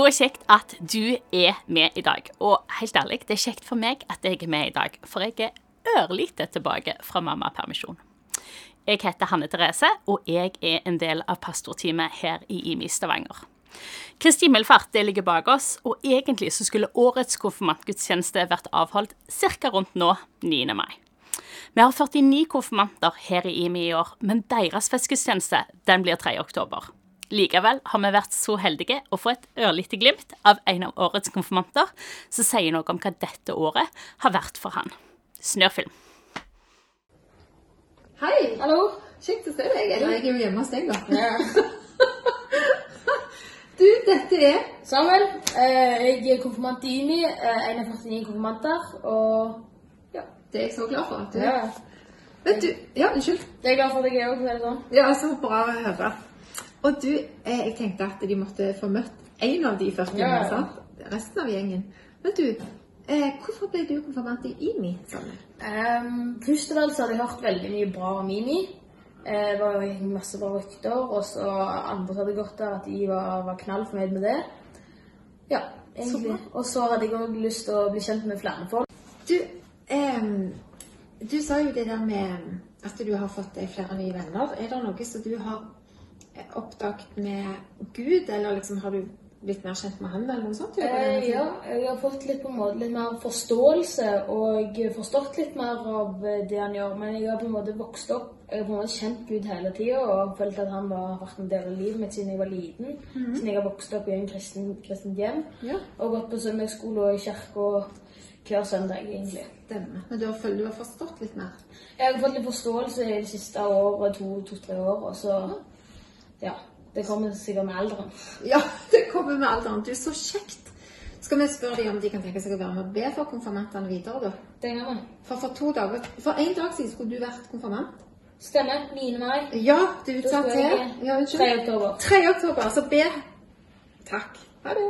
Så kjekt at du er med i dag. Og helt ærlig, det er kjekt for meg at jeg er med i dag, for jeg er ørlite tilbake fra mammapermisjon. Jeg heter Hanne Therese, og jeg er en del av pastorteamet her i IMI Stavanger. Kristi himmelfart ligger bak oss, og egentlig så skulle årets konfirmantgudstjeneste vært avholdt ca. rundt nå, 9. mai. Vi har 49 konfirmanter her i IMI i år, men deres festgudstjeneste blir 3. oktober. Likevel har vi vært så heldige å få et ørlite glimt av en av årets konfirmanter som sier noe om hva dette året har vært for han. Snørrfilm. Hei! Hallo. Kjekt å se deg. Eller jeg er jo hjemme hos deg, da. Du, dette er Samuel. Eh, jeg er konfirmant i IMI. Eh, en av 49 konfirmanter. Og Ja, det er jeg så glad for. at Du. ja. Vet du Ja, unnskyld. Det er jeg glad for at jeg er òg. Sånn. Ja, så bra å høre. Og du, eh, jeg tenkte at de måtte få møtt en av de 40 Ja, ja. sant? Resten av gjengen. Men du, eh, hvorfor ble du konfirmant i IMI? Um, først og fremst hadde jeg hørt veldig mye bra om IMI. Eh, det var masse bra rykter, og så andre hadde gått av at de var, var knallfornøyd med det. Ja, egentlig. Og så hadde jeg òg lyst til å bli kjent med flere folk. Du, um, du sa jo det der med at du har fått deg flere nye venner. Er det noe som du har oppdaget med Gud, eller liksom har du blitt mer kjent med han, eller noe sånt? Eh, ja, jeg har fått litt på en måte litt mer forståelse og forstått litt mer av eh, det han gjør. Men jeg har på en måte vokst opp. Jeg har på en måte kjent Gud hele tida og følt at han har vært en del av livet mitt siden jeg var liten. Siden jeg har vokst opp i en kristen, kristent hjem. Ja. Og gått på søndagsskole og i kirka hver søndag, egentlig. Stemmer. Men du har, følt du har forstått litt mer? Jeg har fått litt forståelse i det siste året, to-tre år, og så Ja. Det kommer sikkert med alderen. Ja, det kommer med alderen. Du, så kjekt. Skal vi spørre dem om de kan tenke seg å være med og be for konfirmantene videre, da? Det gjør vi. For for to dager For en dag siden skulle du vært konfirmant. Stemmer. 9. mai. Ja, du Da sa til jeg- Ja, 3. unnskyld. oktober. 3. oktober. Så be. Takk. Ha det.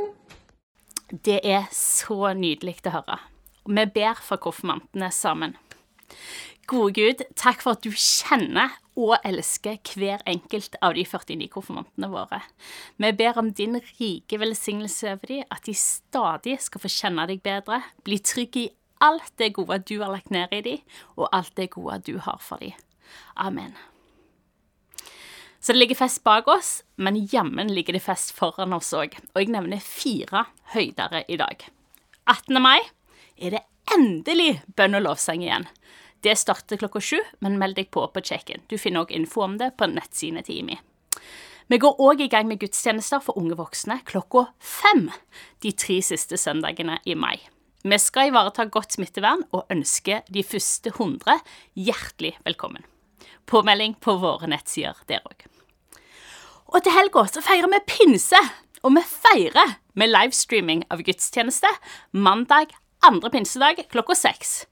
Det er så nydelig å høre. Vi ber for konfirmantene sammen. Gode Gud, takk for at du kjenner og elsker hver enkelt av de 49 konfirmantene våre. Vi ber om din rike velsignelse over dem, at de stadig skal få kjenne deg bedre, bli trygge i alt det gode du har lagt ned i dem, og alt det gode du har for dem. Amen. Så det ligger fest bak oss, men jammen ligger det fest foran oss òg. Og jeg nevner fire høydere i dag. 18. mai er det endelig bønn og lovsang igjen. Det starter klokka sju, men meld deg på på check-in. Du finner òg info om det på nettsidene til IMI. Vi går òg i gang med gudstjenester for unge voksne klokka fem de tre siste søndagene i mai. Vi skal ivareta godt smittevern og ønske de første 100 hjertelig velkommen. Påmelding på våre nettsider der òg. Og til helga så feirer vi pinse, og vi feirer med livestreaming av gudstjeneste mandag andre pinsedag klokka seks.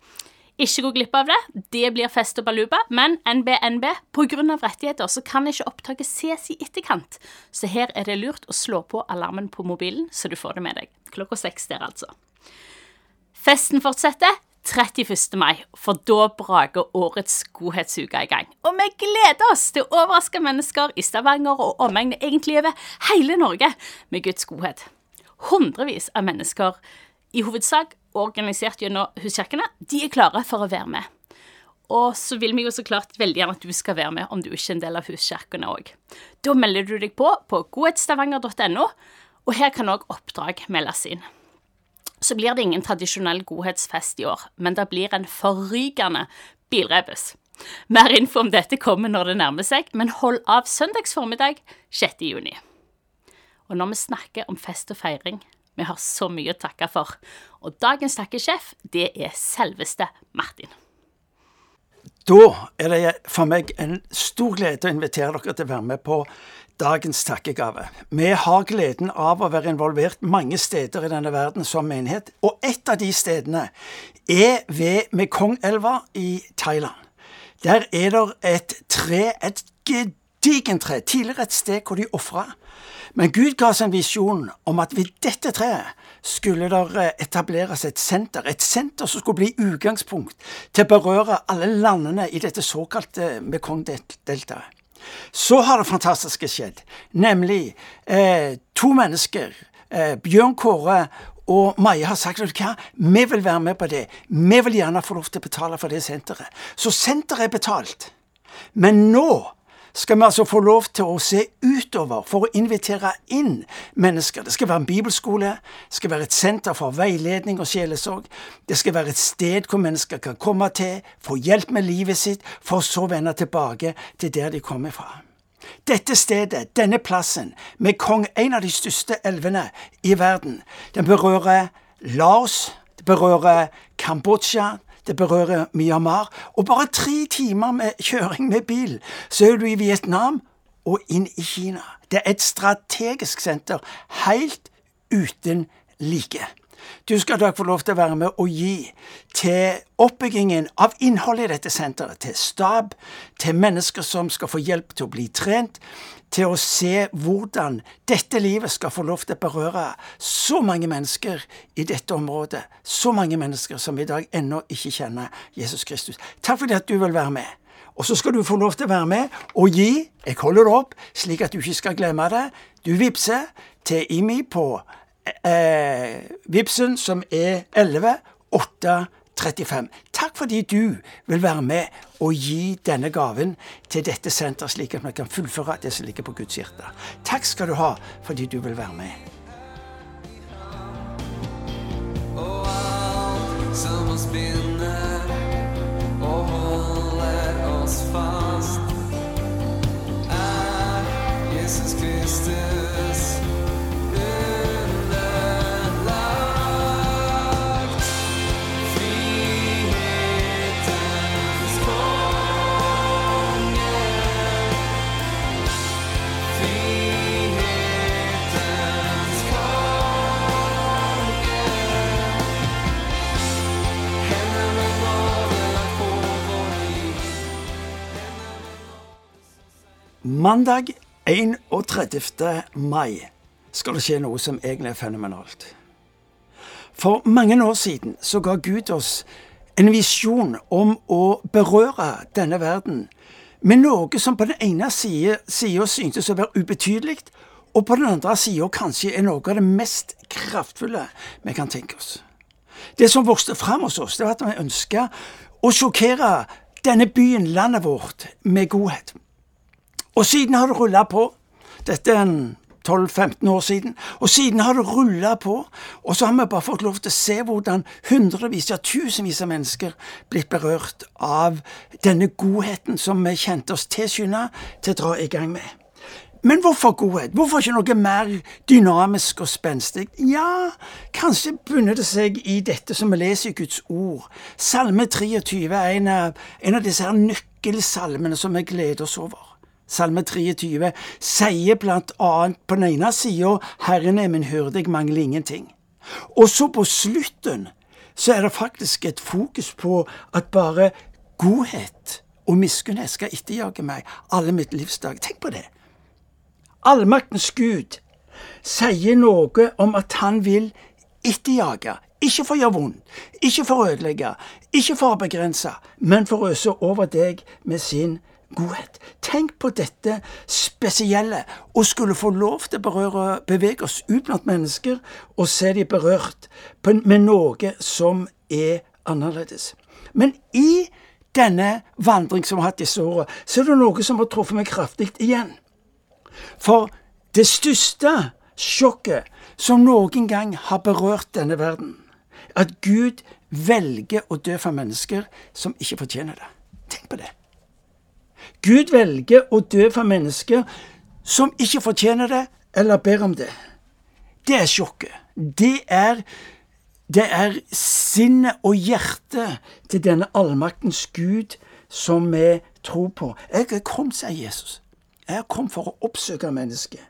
Ikke gå glipp av det, det blir fest og baluba, men NBNB, pga. rettigheter så kan ikke opptaket ses i etterkant, så her er det lurt å slå på alarmen på mobilen, så du får det med deg. Klokka seks der, altså. Festen fortsetter 31. mai, for da braker årets godhetsuke i gang. Og vi gleder oss til å overraske mennesker i Stavanger og omegn, egentlig over hele Norge, med Guds godhet. Hundrevis av mennesker, i hovedsak organisert gjennom huskirkene, de er klare for å være med. Og så vil vi jo så klart veldig gjerne at du skal være med om du ikke er en del av huskirkene òg. Da melder du deg på på godhetsstavanger.no, og her kan òg oppdrag meldes inn så blir det ingen tradisjonell godhetsfest i år, men det blir en forrykende bilrebus. Mer info om dette kommer når det nærmer seg, men hold av søndags formiddag 6. juni. Og når vi snakker om fest og feiring, vi har så mye å takke for, og dagens takkesjef, det er selveste Martin. Da er det for meg en stor glede å invitere dere til å være med på dagens takkegave. Vi har gleden av å være involvert mange steder i denne verden som menighet, og et av de stedene er ved Mekongelva i Thailand. Der er det et tre, et gedigent tre, tidligere et sted hvor de ofra. Men Gud ga oss en visjon om at ved dette treet skulle det etableres et senter. Et senter som skulle bli utgangspunkt til å berøre alle landene i dette såkalte Mekong-deltaet. Så har det fantastiske skjedd, nemlig eh, to mennesker eh, Bjørn Kåre og Maja har sagt hva, vi vil være med på det. Vi vil gjerne få lov til å betale for det senteret. Så senteret er betalt. Men nå skal vi altså få lov til å se utover for å invitere inn mennesker. Det skal være en bibelskole, det skal være et senter for veiledning og sjelesorg. Det skal være et sted hvor mennesker kan komme til, få hjelp med livet sitt, for så å vende tilbake til der de kommer fra. Dette stedet, denne plassen, med Kong, en av de største elvene i verden, den berører Laos, det berører Kambodsja, det berører Myanmar. Og bare tre timer med kjøring med bil, så er du i Vietnam og inn i Kina. Det er et strategisk senter helt uten like. Du skal da få lov til å være med og gi til oppbyggingen av innholdet i dette senteret. Til stab, til mennesker som skal få hjelp til å bli trent, til å se hvordan dette livet skal få lov til å berøre så mange mennesker i dette området. Så mange mennesker som i dag ennå ikke kjenner Jesus Kristus. Takk for det at du vil være med. Og så skal du få lov til å være med og gi. Jeg holder det opp, slik at du ikke skal glemme det. Du vippser til IMI på eh, Vipsen, som er 11 8 35. Takk fordi du vil være med og gi denne gaven til dette senteret, slik at vi kan fullføre det som ligger på Guds hjerte. Takk skal du ha fordi du vil være med. Er Jesus Kristus Mandag 31. mai skal det skje noe som egentlig er fenomenalt. For mange år siden så ga Gud oss en visjon om å berøre denne verden med noe som på den ene sida syntes å være ubetydelig, og på den andre sida kanskje er noe av det mest kraftfulle vi kan tenke oss. Det som vokste fram hos oss, det var at vi ønska å sjokkere denne byen, landet vårt, med godhet. Og siden har det rulla på. Dette er en 12-15 år siden. Og siden har det rulla på. Og så har vi bare fått lov til å se hvordan hundrevis, ja tusenvis av mennesker blitt berørt av denne godheten som vi kjente oss tilskynda til å dra i gang med. Men hvorfor godhet? Hvorfor ikke noe mer dynamisk og spenstig? Ja, kanskje bunner det seg i dette som vi leser i Guds ord. Salme 23 er en av, en av disse her nøkkelsalmene som vi gleder oss over. Salme 23 sier blant annet på den ene sida 'Herren er min hyrde, jeg mangler ingenting'. Og så på slutten så er det faktisk et fokus på at bare godhet og miskunnhet skal etterjage meg alle mitt livsdag. Tenk på det. Allmaktens Gud sier noe om at han vil etterjage. Ikke for å gjøre vondt, ikke for å ødelegge, ikke for å begrense, men for å øse over deg med sin godhet. Tenk på dette spesielle, og skulle få lov til å berøre, bevege oss ut blant mennesker og se de berørt med noe som er annerledes. Men i denne vandring som vi har hatt disse åra, så er det noe som har truffet meg kraftig igjen. For det største sjokket som noen gang har berørt denne verden, at Gud velger å dø for mennesker som ikke fortjener det. Tenk på det. Gud velger å dø for mennesker som ikke fortjener det, eller ber om det. Det er sjokket. Det er, det er sinnet og hjertet til denne allmaktens Gud som vi tror på. Jeg er kommet, sier Jesus. Jeg er kommet for å oppsøke mennesket.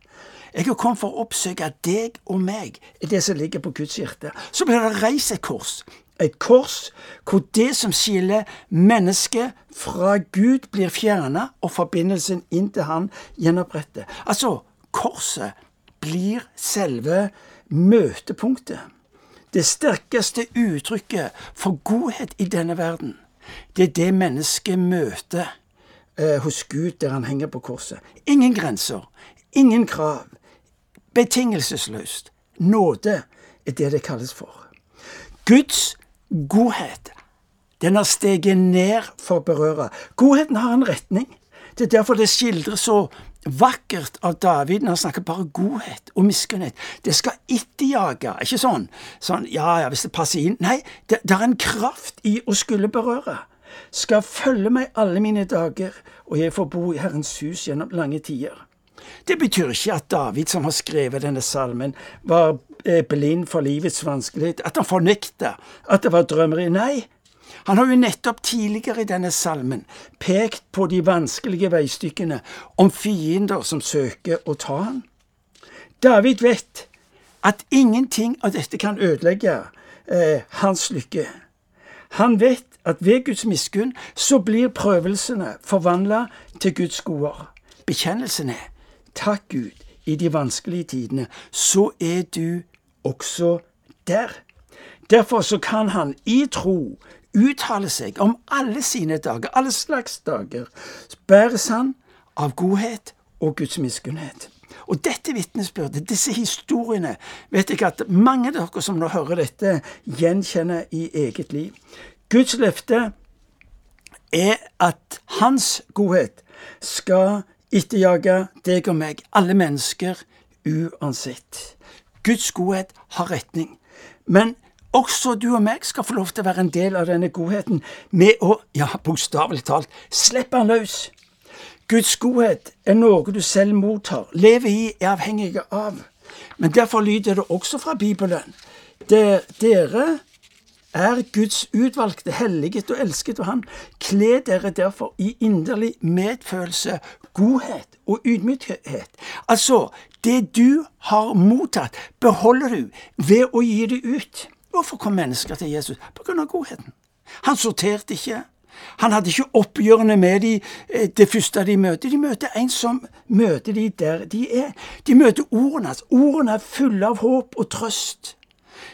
Jeg er kommet for å oppsøke deg og meg, det som ligger på Guds hjerte. Så blir det reist et kors. Et kors hvor det som skiller mennesket fra Gud, blir fjerna, og forbindelsen inn til Han gjenopprettet. Altså, korset blir selve møtepunktet. Det sterkeste uttrykket for godhet i denne verden. Det er det mennesket møter eh, hos Gud der han henger på korset. Ingen grenser, ingen krav. Betingelsesløst. nåde er det det kalles for. Guds godhet, den har steget ned for å berøre. Godheten har en retning. Det er derfor det skildres så vakkert av David når han snakker bare godhet og miskunnhet. Det skal etterjage, ikke sånn, sånn ja ja, hvis det passer inn. Nei, det, det er en kraft i å skulle berøre. Skal følge meg alle mine dager, og jeg får bo i Herrens hus gjennom lange tider. Det betyr ikke at David, som har skrevet denne salmen, var blind for livets vanskelighet, at han fornekter at det var drømmeri. Nei, han har jo nettopp tidligere i denne salmen pekt på de vanskelige veistykkene om fiender som søker å ta han. David vet at ingenting av dette kan ødelegge eh, hans lykke. Han vet at ved Guds miskunn så blir prøvelsene forvandla til Guds goder. Bekjennelsen er takk Gud, i de vanskelige tidene, så er du også der. Derfor så kan han i tro uttale seg om alle sine dager, alle slags dager, bæres han av godhet og Guds miskunnhet. Og dette vitnesbyrdet, disse historiene, vet jeg at mange av dere som nå hører dette, gjenkjenner i eget liv. Guds løfte er at hans godhet skal etterjage deg og meg, alle mennesker, uansett. Guds godhet har retning. Men også du og meg skal få lov til å være en del av denne godheten med å, ja, bokstavelig talt, slippe han løs. Guds godhet er noe du selv mottar, lever i, er avhengig av. Men derfor lyder det også fra Bibelen. Der, dere er Guds utvalgte, helliget og elsket av Han. Kle dere derfor i inderlig medfølelse, godhet og ydmykhet. Altså, det du har mottatt, beholder du ved å gi det ut. Hvorfor kom mennesker til Jesus? På grunn av godheten. Han sorterte ikke. Han hadde ikke oppgjørene med de, det første de møter. De møter en som møter de der de er. De møter ordene hans. Ordene er fulle av håp og trøst.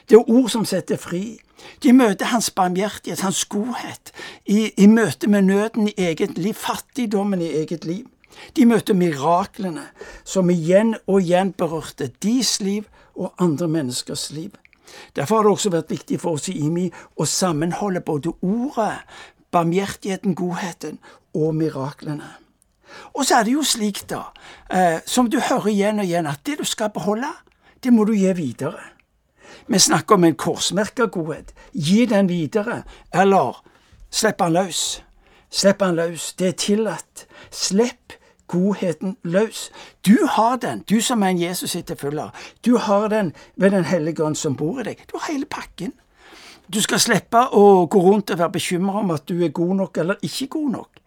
Det er ord som setter fri. De møter hans barmhjertighet, hans godhet, i, i møte med nøden i eget liv, fattigdommen i eget liv. De møter miraklene som igjen og igjen berørte deres liv og andre menneskers liv. Derfor har det også vært viktig for oss i IMI å sammenholde både ordet, barmhjertigheten, godheten og miraklene. Og så er det jo slik, da, eh, som du hører igjen og igjen, at det du skal beholde, det må du gi videre. Vi snakker om en korsmerka godhet. Gi den videre, eller slipp han løs. Slipp han løs. Det er tillatt. Slipp godheten løs. Du har den, du som er en Jesus etterfølger. Du har den ved Den hellige ånd som bor i deg. Du har hele pakken. Du skal slippe å gå rundt og være bekymra om at du er god nok eller ikke god nok.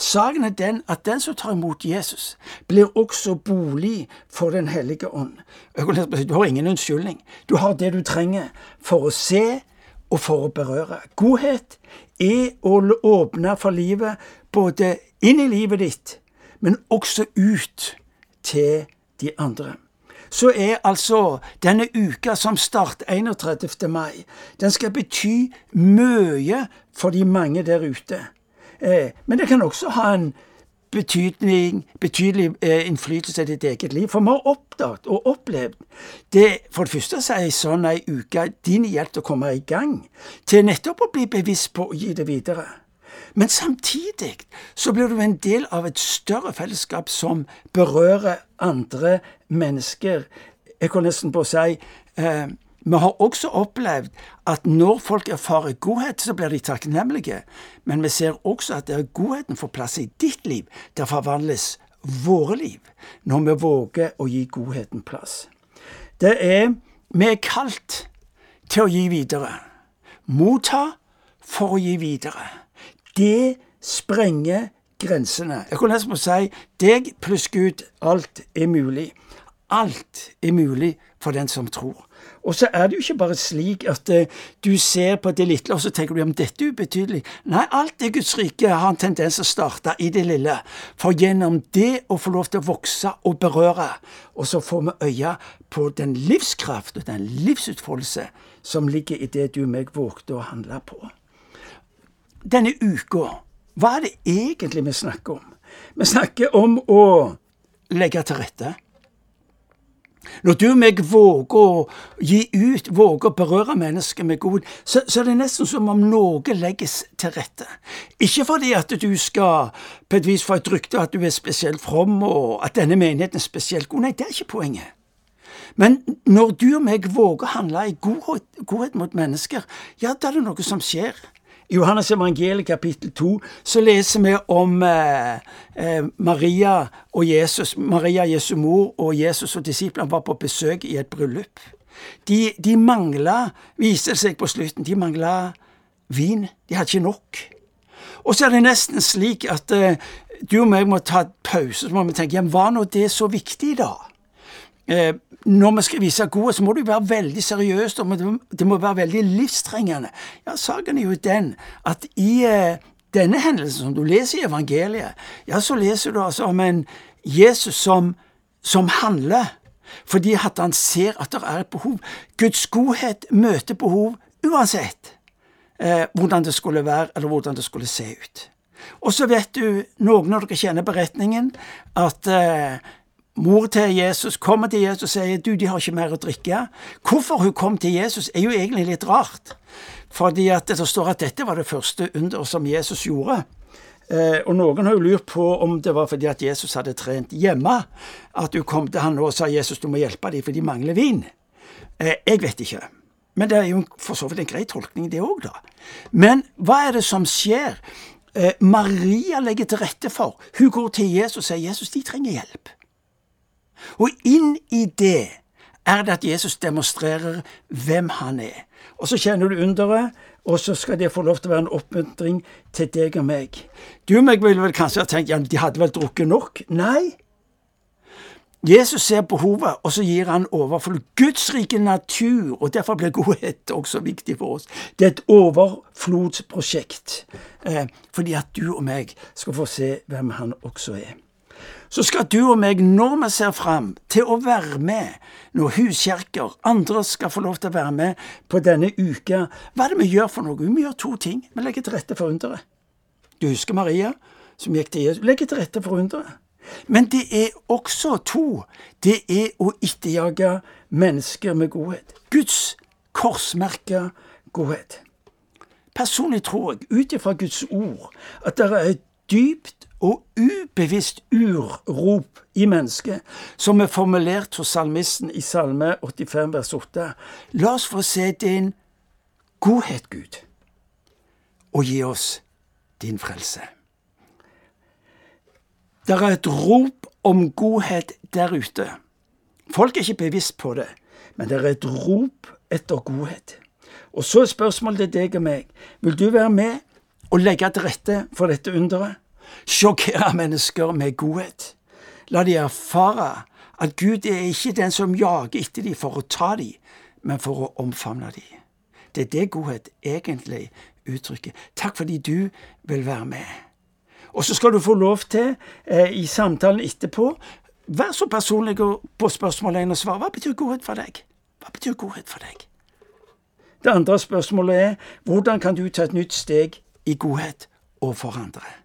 Saken er den at den som tar imot Jesus, blir også bolig for Den hellige ånd. Du har ingen unnskyldning. Du har det du trenger for å se og for å berøre. Godhet er å åpne for livet, både inn i livet ditt, men også ut til de andre. Så er altså denne uka som starter 31. mai, den skal bety mye for de mange der ute. Eh, men det kan også ha en betydning, betydelig eh, innflytelse i ditt eget liv. For vi har oppdaget og opplevd det For det første så er ei sånn ei uke din hjelp til å komme i gang, til nettopp å bli bevisst på å gi det videre. Men samtidig så blir du en del av et større fellesskap som berører andre mennesker. Jeg kan nesten på å si eh, vi har også opplevd at når folk erfarer godhet, så blir de takknemlige. Men vi ser også at der godheten får plass i ditt liv, der forvandles våre liv, når vi våger å gi godheten plass. Det er Vi er kalt til å gi videre. Motta for å gi videre. Det sprenger grensene. Jeg kunne nesten si deg pluss Gud, alt er mulig. Alt er mulig for den som tror. Og så er det jo ikke bare slik at uh, du ser på det lille, og så tenker du om dette er ubetydelig. Nei, alt det Guds rike har en tendens til å starte i det lille. For gjennom det å få lov til å vokse og berøre, og så får vi øye på den livskraft og den livsutfoldelse som ligger i det du og meg vågte å handle på. Denne uka, hva er det egentlig vi snakker om? Vi snakker om å legge til rette. Når du og meg våger å gi ut, våger å berøre mennesker med god, så, så er det nesten som om noe legges til rette. Ikke fordi at du skal på et vis få et rykte at du er spesielt from, og at denne menigheten er spesielt god. Nei, det er ikke poenget. Men når du og meg våger å handle i godhet, godhet mot mennesker, ja, da er det noe som skjer. I Johannes evangeliet kapittel 2 så leser vi om eh, eh, Maria og Jesus. Maria, Jesu mor, og Jesus og disiplene var på besøk i et bryllup. De, de mangla, viste det seg på slutten, de mangla vin. De hadde ikke nok. Og så er det nesten slik at eh, du og meg må ta pause, så må vi tenke ja, var nå det så viktig da? Når vi skal vise godhet, så må det jo være veldig seriøst, og det må være veldig livstrengende. Ja, saken er jo den at i eh, denne hendelsen som du leser i evangeliet, ja, så leser du altså om en Jesus som, som handler, fordi at han ser at det er et behov. Guds godhet møter behov uansett eh, hvordan det skulle være, eller hvordan det skulle se ut. Og så vet du, noen av dere kjenner beretningen, at eh, Mor til Jesus kommer til Jesus og sier du, de har ikke mer å drikke. Hvorfor hun kom til Jesus er jo egentlig litt rart. Fordi at det står at dette var det første under som Jesus gjorde. Eh, og noen har jo lurt på om det var fordi at Jesus hadde trent hjemme. At hun kom til han og sa Jesus du må hjelpe dem for de mangler vin. Eh, jeg vet ikke. Men det er jo for så vidt en grei tolkning det òg, da. Men hva er det som skjer? Eh, Maria legger til rette for. Hun går til Jesus og sier Jesus de trenger hjelp. Og inn i det er det at Jesus demonstrerer hvem han er. Og så kjenner du underet, og så skal det få lov til å være en oppmuntring til deg og meg. Du og meg ville vel kanskje ha tenkt ja, de hadde vel drukket nok? Nei. Jesus ser behovet, og så gir han overfor Guds rike natur, og derfor blir godhet også viktig for oss. Det er et overflodsprosjekt, eh, fordi at du og meg skal få se hvem han også er så skal du og meg, når vi ser fram til å være med når huskjerker, andre skal få lov til å være med på denne uka, hva er det vi gjør for noe? Vi gjør to ting. Vi legger til rette for underet. Du husker Maria som gikk til Jesus. Legger til rette for underet. Men det er også to. Det er å etterjage mennesker med godhet. Guds korsmerka godhet. Personlig tror jeg, ut ifra Guds ord, at det er et dypt og ubevisst urrop i mennesket, som er formulert hos salmisten i Salme 85 vers 8. La oss få se din godhet, Gud, og gi oss din frelse. Det er et rop om godhet der ute. Folk er ikke bevisst på det, men det er et rop etter godhet. Og så er spørsmålet til deg og meg, vil du være med og legge til rette for dette underet? Sjokkere mennesker med godhet. La de erfare at Gud er ikke den som jager etter dem for å ta dem, men for å omfavne dem. Det er det godhet egentlig uttrykker. Takk fordi du vil være med. Og så skal du få lov til, eh, i samtalen etterpå, vær så personlig på spørsmålet og svar. Hva betyr godhet for deg? Hva betyr godhet for deg? Det andre spørsmålet er hvordan kan du ta et nytt steg i godhet overfor andre?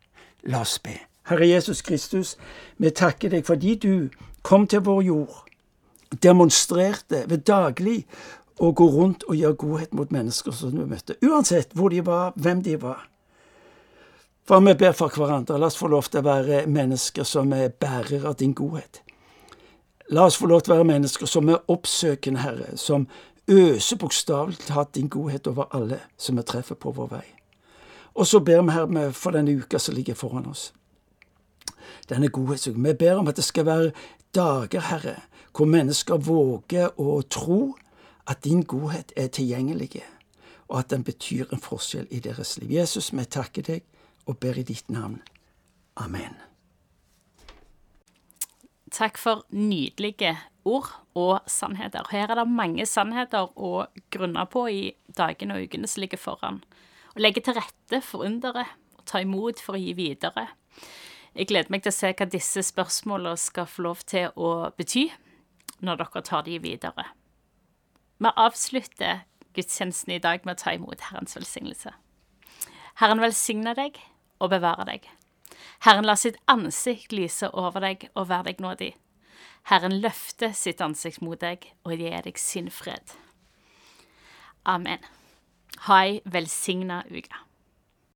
La oss be. Herre Jesus Kristus, vi takker deg fordi du kom til vår jord, demonstrerte ved daglig å gå rundt og gjøre godhet mot mennesker som du møtte, uansett hvor de var, hvem de var. For vi ber for hverandre, la oss få lov til å være mennesker som er bærere av din godhet. La oss få lov til å være mennesker som er oppsøkende, Herre, som øser bokstavelig talt din godhet over alle som vi treffer på vår vei. Og så ber vi her for denne uka som ligger foran oss. Denne godhetsuka. Vi ber om at det skal være dager, Herre, hvor mennesker våger å tro at din godhet er tilgjengelig, og at den betyr en forskjell i deres liv. Jesus, vi takker deg og ber i ditt navn. Amen. Takk for nydelige ord og sannheter. Her er det mange sannheter å grunne på i dagene og ukene som ligger foran og legge til rette for underet og ta imot for å gi videre. Jeg gleder meg til å se hva disse spørsmålene skal få lov til å bety når dere tar de videre. Vi avslutter gudstjenesten i dag med å ta imot Herrens velsignelse. Herren velsigne deg og bevare deg. Herren la sitt ansikt lyse over deg og være deg nådig. Herren løfter sitt ansikt mot deg og gir deg sin fred. Amen. Ha ei velsigna uke.